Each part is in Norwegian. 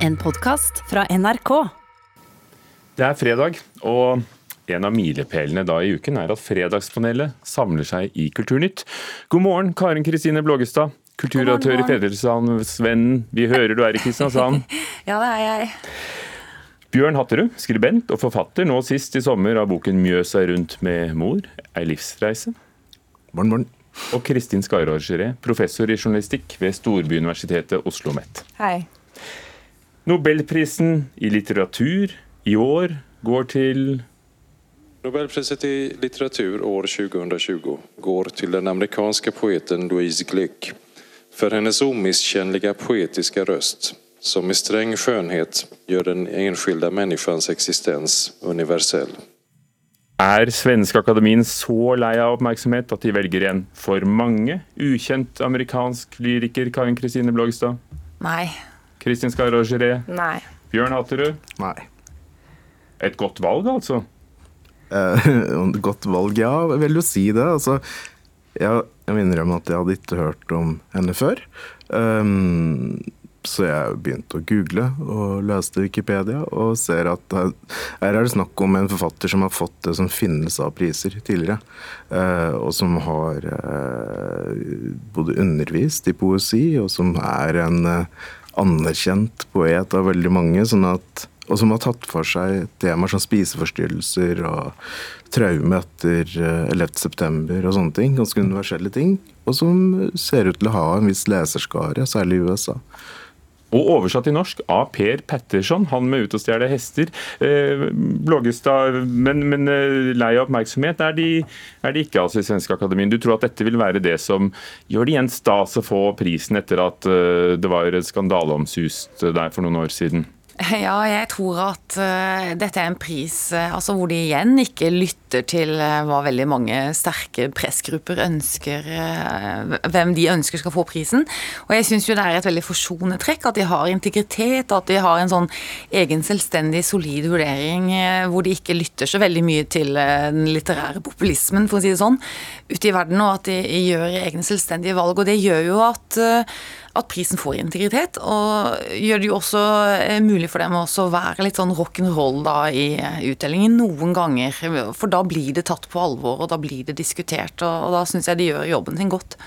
En podkast fra NRK. Det er fredag, og en av milepælene da i uken er at Fredagspanelet samler seg i Kulturnytt. God morgen, Karin Kristine Blågestad. kulturatør i Fedrelandsvennen. Vi hører du er i Kristiansand. Ja, det er jeg. Bjørn Hatterud, skribent og forfatter, nå sist i sommer av boken 'Mjøsa rundt med mor', ei livsreise. Morgen, morgen. Og Kristin Skarrår professor i journalistikk ved Storbyuniversitetet Oslo OsloMet. Hei. Nobelprisen i litteratur i år går til Nobelpriset i litteratur år 2020 går til den amerikanske poeten Louise Glick for hennes omisskjennlige poetiske røst, som med streng skjønnhet gjør den enskilde menneskens eksistens universell. Er Svenske Akademien så lei av oppmerksomhet at de velger en for mange ukjent amerikansk lyriker, Karin Kristine Blågestad? Nei. Kristin Skarrogeret? Nei. Bjørn Hatterud? Nei. Et godt valg, altså? Eh, godt valg, ja. Jeg vil jo si det. Altså, jeg, jeg må innrømme at jeg hadde ikke hørt om henne før. Um, så jeg begynte å google og leste Wikipedia, og ser at her er det snakk om en forfatter som har fått det som finnes av priser tidligere. Eh, og som har eh, både undervist i poesi, og som er en eh, anerkjent poet av veldig mange. sånn at og som har tatt for seg temaer som spiseforstyrrelser og traume etter 11.9. Eh, og sånne ting. Ganske universelle ting. Og som ser ut til å ha en viss leserskare, særlig i USA. Og oversatt til norsk av Per Petterson, han med ut og stjele hester. Eh, Blågestad, men, men eh, lei av oppmerksomhet er de, er de ikke altså i Svenske Akademien. Du tror at dette vil være det som gjør det igjen stas å få prisen etter at eh, det var skandaleomsust der for noen år siden? Ja, jeg tror at uh, dette er en pris uh, altså hvor de igjen ikke lytter til uh, hva veldig mange sterke pressgrupper ønsker Hvem de ønsker skal få prisen. Og jeg syns jo det er et veldig forsonende trekk at de har integritet, at de har en sånn egen selvstendig, solid vurdering hvor de ikke lytter så veldig mye til den litterære populismen, for å si det sånn, ute i verden, og at de gjør egne selvstendige valg. Og det gjør jo at at prisen får integritet, og gjør det jo også eh, mulig for dem å være litt sånn rock'n'roll da i utdelingen noen ganger. For da blir det tatt på alvor, og da blir det diskutert, og, da syns jeg de gjør jobben sin godt.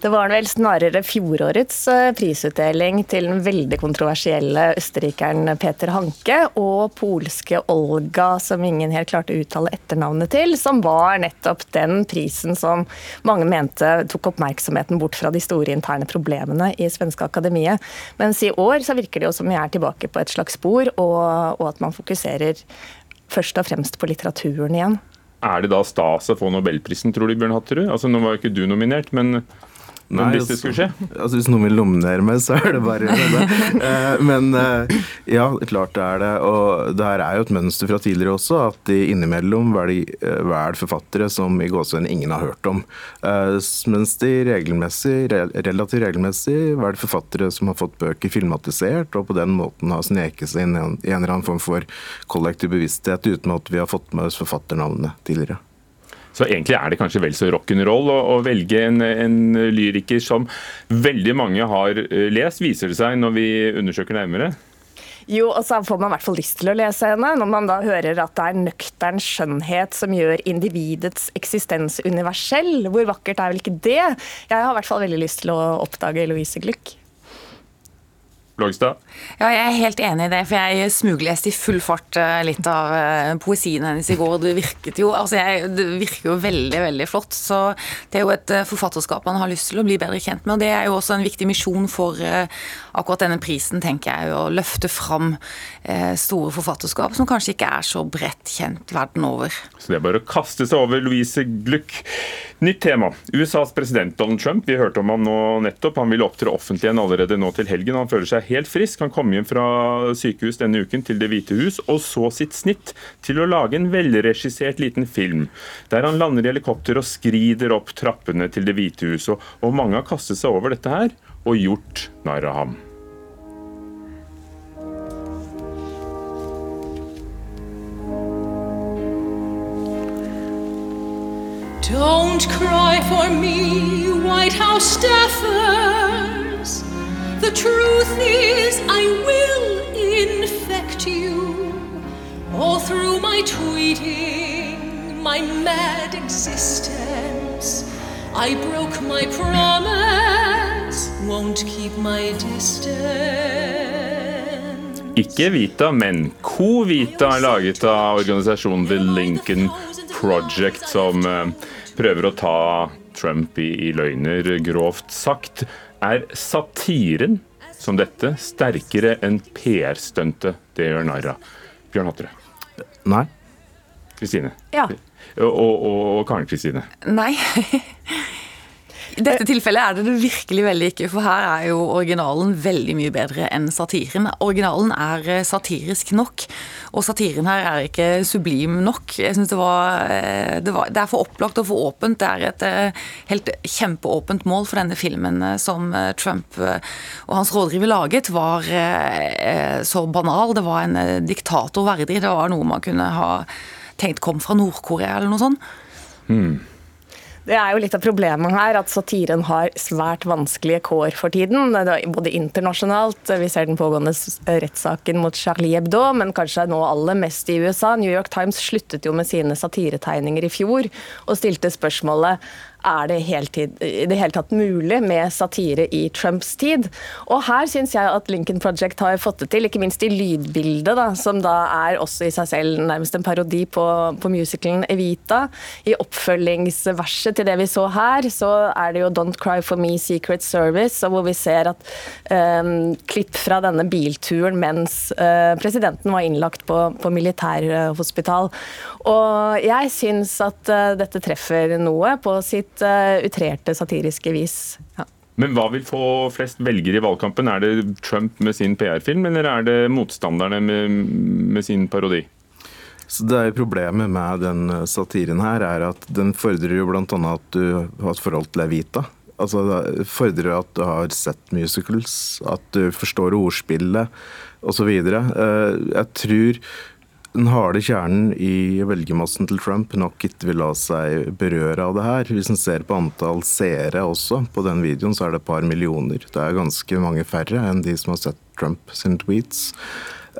Det var vel snarere fjorårets eh, prisutdeling til den veldig kontroversielle østerrikeren Peter Hanke og polske Olga, som ingen helt klarte å uttale etternavnet til, som var nettopp den prisen som mange mente tok oppmerksomheten bort fra de store interne problemene i svenske akademiet. Mens i år så virker det jo som vi er tilbake på et slags spor, og, og at man fokuserer først og fremst på litteraturen igjen. Er det da stas å få nobelprisen, tror du, Bjørn Hatterud? Altså, nå var jo ikke du nominert, men Nei, hvis det skulle skje? Altså, altså, hvis noen vil nominere meg, så er det bare å gjøre det. Eh, men eh, ja, klart det er det. Og det her er jo et mønster fra tidligere også, at de innimellom velger forfattere som i gåsehudene ingen har hørt om. Eh, mens de regelmessig, relativt regelmessig velger forfattere som har fått bøker filmatisert, og på den måten har sneket seg inn i en eller annen form for kollektiv bevissthet uten at vi har fått med oss forfatternavnene tidligere. Så egentlig er det kanskje vel så rock'n'roll å, å velge en, en, lyriker som veldig mange har eh, lest, viser det seg når vi undersøker nærmere? Jo, og så får man i hvert fall lyst til å lese henne, når man da hører at det er nøktern skjønnhet som gjør individets eksistens universell. Hvor vakkert er vel ikke det? Jeg har i hvert fall veldig lyst til å oppdage Louise Gluck. Blågstad? Ja, jeg er helt enig i det. For jeg smugleste i full fart eh, litt av eh, poesien hennes i går. Det virket jo, altså jeg, det virker jo veldig, veldig flott. Så det er jo et eh, forfatterskap man har lyst til å bli bedre kjent med. Og det er jo også en viktig misjon for akkurat denne prisen, tenker jeg. Å løfte fram store forfatterskap som kanskje ikke er så bredt kjent verden over. Så det er bare å kaste seg over Louise Gluck. Nytt tema. USAs president Donald Trump, vi hørte om ham nå nettopp. Han vil opptre offentlig igjen allerede nå til helgen. Han føler seg helt frisk. Han kom hjem fra sykehus denne uken til Det hvite hus, og så sitt snitt til å lage en velregissert liten film, der han lander i helikopter og skrider opp trappene til Det hvite hus. Og mange har kastet seg over dette her og gjort narr av ham. Don't cry for me, White House staffers. The truth is, I will infect you all through my tweeting, my mad existence. I broke my promise, won't keep my distance. Ikke Vita, men Covita, laget av organisasjonen The Lincoln Project, som eh, prøver å ta Trump i, i løgner, grovt sagt. Er satiren som dette sterkere enn PR-stuntet det gjør narr av? Bjørn Hattere. Nei. Kristine. Ja. Og, og, og Karen Kristine. Nei. I dette tilfellet er det det virkelig veldig ikke, for her er jo originalen veldig mye bedre enn satiren. Originalen er satirisk nok, og satiren her er ikke sublim nok. Jeg synes det, var, eh, det, var, det er for opplagt og for åpent. Det er et eh, helt kjempeåpent mål for denne filmen som Trump og hans rådgiver laget, var så banal. Det var en diktator verdig. Det var noe man kunne ha tenkt kom fra Nord-Korea eller noe sånt. Hmm. Det er jo litt av problemet her at satiren har svært vanskelige kår for tiden. Både internasjonalt, vi ser den pågående rettssaken mot Charlie Hebdo, men kanskje nå aller mest i USA. New York Times sluttet jo med sine satiretegninger i fjor og stilte spørsmålet er det heltid, i det hele tatt mulig med satire i Trumps tid. Og her syns jeg at Lincoln Project har fått det til, ikke minst i lydbildet, da, som da er også i seg selv nærmest en parodi på, på musicalen Evita. I oppfølgingsverset til det vi så her, så er det jo Don't Cry For Me Secret Service, hvor vi ser at um, klipp fra denne bilturen mens uh, presidenten var innlagt på, på militærhospital. Og jeg syns at uh, dette treffer noe på sitt litt uh, utrerte satiriske vis. Ja. Men hva vil få flest velgere i valgkampen? Er det Trump med sin PR-film, eller er det motstanderne med, med sin parodi? Så det er Problemet med den eh, satiren her er at den fordrer jo bl.a. at du har et forhold til Evita. Altså, det fordrer at du har sett musicals, at du forstår ordspillet osv. Eh, jeg tror den harde kjernen i velgermassen til Trump nok ikke vil la seg berøre av det her. Hvis en ser på antall seere også på den videoen, så er det et par millioner. Det er ganske mange færre enn de som har sett Trump sin tweets.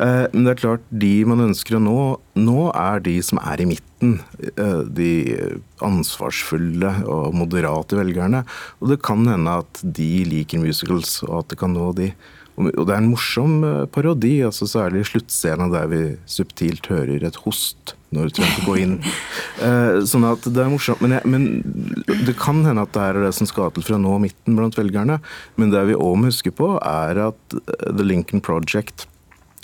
Eh, men det er klart, de man ønsker å nå, nå er de som er i midten. Eh, de ansvarsfulle og moderate velgerne. Og det kan hende at de liker musicals, og at det kan nå de. Og det er en morsom eh, parodi, altså særlig sluttscenen der vi subtilt hører et host når Trump går inn. Eh, sånn at det er morsomt. Men, jeg, men, det kan hende at det er det som skal til for å nå midten blant velgerne. Men det vi òg må huske på, er at eh, The Lincoln Project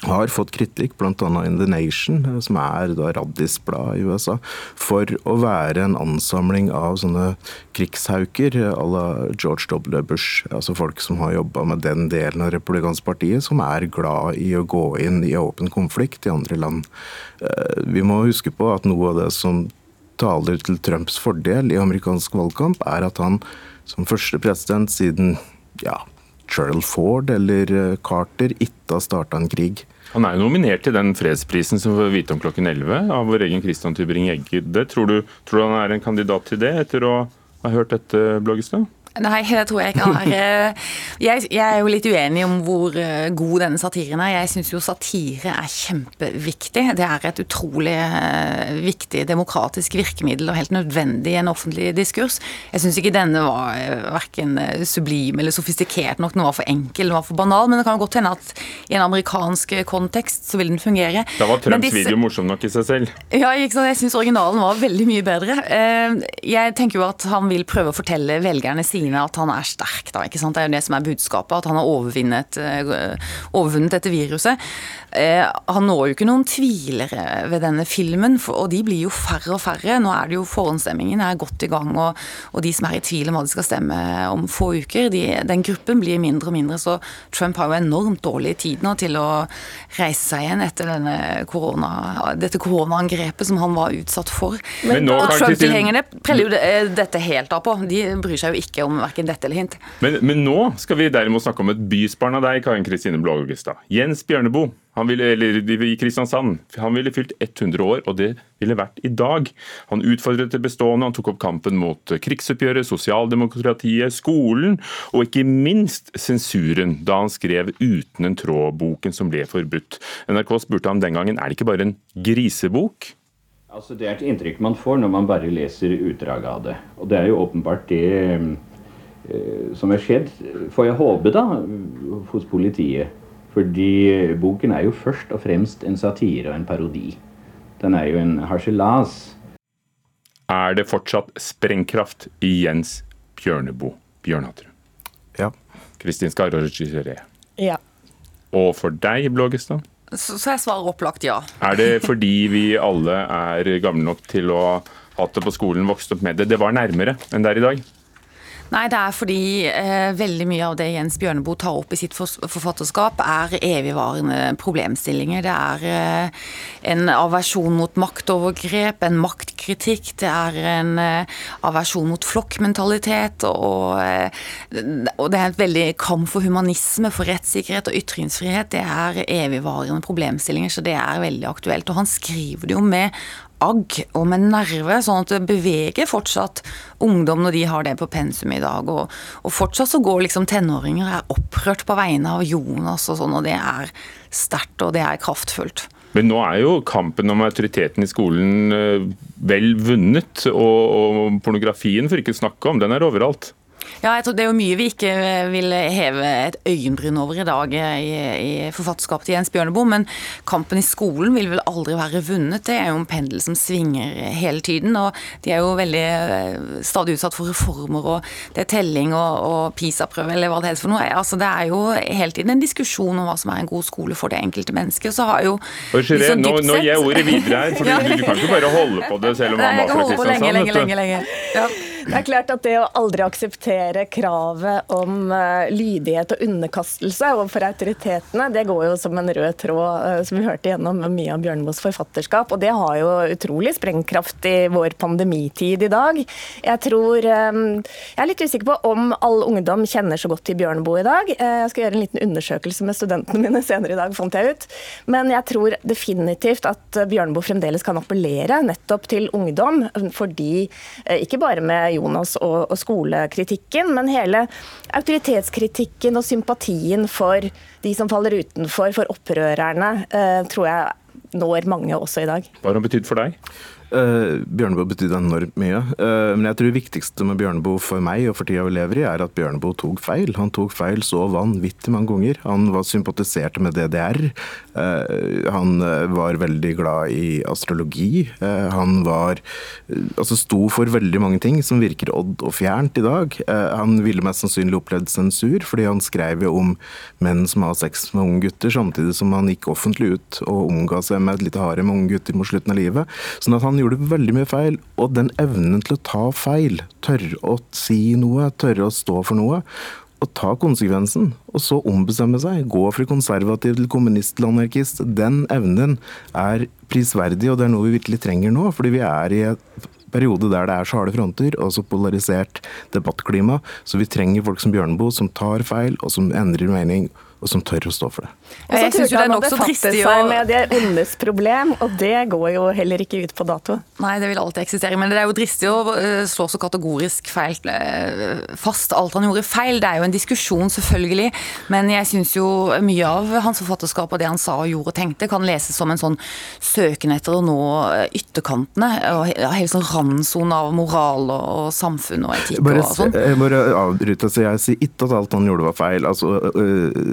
har fått kritikk, bl.a. in The Nation, som er da Raddis-blad i USA, for å være en ansamling av sånne krigshauker à la George W. Bush. Altså folk som har jobba med den delen av republikansk partiet, som er glad i å gå inn i åpen konflikt i andre land. Eh, vi må huske på at noe av det som taler til Trumps fordel i amerikansk valgkamp, er at han som første president siden ja, Gerald Ford eller eh, Carter har starta en krig. Han er jo nominert til den fredsprisen som vi får vite om klokken 11 av vår egen Christian Tybring Egger. Tror, tror, du han er en kandidat til det, etter å ha hørt dette, Bloggestad? Nei, det tror jeg ikke han er. Jeg, jeg, er jo litt uenig om hvor eh, god denne satiren er. Jeg syns jo satire er kjempeviktig. Det er et utrolig eh, viktig demokratisk virkemiddel og helt nødvendig i en offentlig diskurs. Jeg syns ikke denne var eh, verken sublim eller sofistikert nok. Den var for enkel, den var for banal. Men det kan jo godt hende at i en amerikansk kontekst så vil den fungere. Da var Trumps disse... video morsom nok i seg selv. Ja, ikke sant? jeg syns originalen var veldig mye bedre. Jeg tenker jo at han vil prøve å fortelle velgerne sine Ukraina at han er sterk. Da, ikke sant? Det er jo det som er budskapet, at han har overvunnet, eh, overvunnet dette viruset. Eh, han når jo ikke noen tvilere ved denne filmen, og de blir jo færre og færre. Nå er det jo Forhåndsstemmingen er godt i gang, og, og, de som er i tvil om hva de skal stemme om få uker, de, den gruppen blir mindre og mindre. Så Trump har jo enormt dårlig tid nå til å reise seg igjen etter korona, dette koronaangrepet som han var utsatt for. Men, og Trump-tilhengerne preller jo eh, dette helt av på. De bryr seg jo ikke om verken dette eller hint. Men, men, nå skal vi derimot snakke om et bysbarn av deg, Karin Kristine Blågestad. Jens Bjørneboe. Han ville, eller i Kristiansand. Han ville fylt 100 år, og det ville vært i dag. Han utfordret det bestående, han tok opp kampen mot krigsoppgjøret, sosialdemokratiet, skolen og ikke minst sensuren, da han skrev 'Uten en tråd'-boken som ble forbudt. NRK spurte ham den gangen er det ikke bare en grisebok, Altså, det er et inntrykk man får når man bare leser utdraget av det. Og det er jo åpenbart det som er skjedd, får jeg håpe, da, hos politiet. Fordi boken er jo først og fremst en satire og en parodi. Den er jo en harselas. Er det fortsatt sprengkraft i Jens Bjørneboe Bjørnhatrud? Ja. Kristin Skarre Giré. Ja. Og for deg, Blågestad? Så, så jeg svarer opplagt ja. Er det fordi vi alle er gamle nok til å ha hatt det på skolen, vokst opp med det? Det var nærmere enn det er i dag? Nei, det er fordi eh, veldig mye av det Jens Bjørneboe tar opp i sitt forfatterskap, er evigvarende problemstillinger. Det er eh, en aversjon mot maktovergrep, en maktkritikk, det er en eh, aversjon mot flokkmentalitet, og, eh, og det er et veldig kamp for humanisme, for rettssikkerhet og ytringsfrihet. Det er evigvarende problemstillinger, så det er veldig aktuelt. Og han skriver det jo med agg og med nerve, sånn at det beveger fortsatt ungdom når de har det på pensum i dag. Og, og fortsatt så går liksom tenåringer er opprørt på vegne av Jonas og sånn, og det er sterkt og det er kraftfullt. Men nå er jo kampen om autoriteten i skolen eh, vel vunnet, og, og pornografien for ikke å snakke om, den er overalt. Ja, jeg tror Det er jo mye vi ikke vil heve et øyenbryn over i dag i, i forfatterskapet til Jens Bjørneboe, men kampen i skolen vil vel aldri være vunnet. Det er jo en pendel som svinger hele tiden. og De er jo veldig eh, stadig utsatt for reformer, og det er telling og, og PISA-prøve eller hva det helst for noe. Altså, Det er jo hele tiden en diskusjon om hva som er en god skole for det enkelte mennesket. og Så har jo Gire, nå, nå gir jeg ordet videre her, for du, du, kan ikke bare holde på det selv om han var fra Kristiansand. Lenge, lenge, lenge, lenge. Ja. Det er klart at det å aldri akseptere kravet om uh, lydighet og underkastelse overfor autoritetene, det går jo som en rød tråd, uh, som vi hørte gjennom mye av Bjørnmos forfatterskap. Og det har jo utrolig sprengkraft i vår pandemitid i dag. Jeg tror um, Jeg er litt usikker på om all ungdom kjenner så godt til Bjørneboe i dag. Jeg skal gjøre en liten undersøkelse med studentene mine senere i dag, fant jeg ut. Men jeg tror definitivt at Bjørneboe fremdeles kan appellere nettopp til ungdom, fordi ikke bare med Jonas og, og skolekritikken, men hele autoritetskritikken og sympatien for de som faller utenfor, for opprørerne, eh, tror jeg når mange også i dag. Hva har det betydd for deg? Uh, Bjørneboe betydde enormt mye. Uh, men jeg tror det viktigste med Bjørneboe for meg og for tida vi lever i, er at Bjørneboe tok feil. Han tok feil så vanvittig mange ganger. Han var sympatiserte med DDR. Uh, han var veldig glad i astrologi. han var Altså sto for veldig mange ting som virker odd og fjernt i dag. han ville mest sannsynlig opplevd sensur, fordi han skrev jo om menn som har sex med unge gutter, samtidig som han gikk offentlig ut og omga seg med et lite harem med unge gutter mot slutten av livet. Sånn at han han gjorde veldig mye feil, og den evnen til å ta feil, tørre å si noe, tørre å stå for noe, og ta konsekvensen, og så ombestemme seg, gå fra konservativ til kommunist til anarkist, den evnen er prisverdig, og det er noe vi virkelig trenger nå. Fordi vi er i et periode der det er så harde fronter og så polarisert debattklima. Så vi trenger folk som Bjørneboe, som tar feil, og som endrer mening og som tør å stå for det. Og så turte han å befatte seg med det ondes problem, og det går jo heller ikke ut på dato. Nei, det vil alltid eksistere, men det er jo dristig å eh, slå så kategorisk feil, eh, fast alt han gjorde feil. Det er jo en diskusjon, selvfølgelig, men jeg syns jo mye av hans forfatterskap og det han sa og gjorde og tenkte, kan leses som en sånn søken etter å nå eh, ytterkantene. og Hele sånn randsone av moral og samfunn og etikk og sånn. Jeg bare avbryte, så jeg sier ikke at alt han gjorde var feil. altså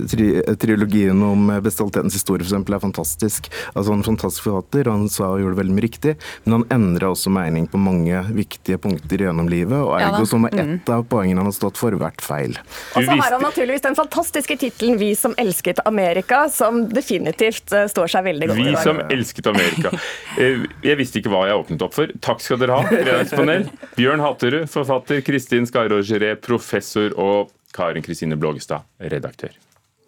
tri trilogien om bestialitetens historie for eksempel, er fantastisk. Altså Han er En fantastisk forfatter. Han sa og gjorde veldig mye riktig, men han endra også mening på mange viktige punkter gjennom livet. Og ergo ja, som er ett mm. av poengene han har stått for, vært feil. Og så har han naturligvis den fantastiske tittelen 'Vi som elsket Amerika', som definitivt eh, står seg veldig godt. Vi som elsket Amerika. Eh, jeg visste ikke hva jeg åpnet opp for. Takk skal dere ha, redaksjonell. Bjørn Hatterud, forfatter. Kristin Skarre Giré, professor. og Karin Kristine Blågestad, redaktør.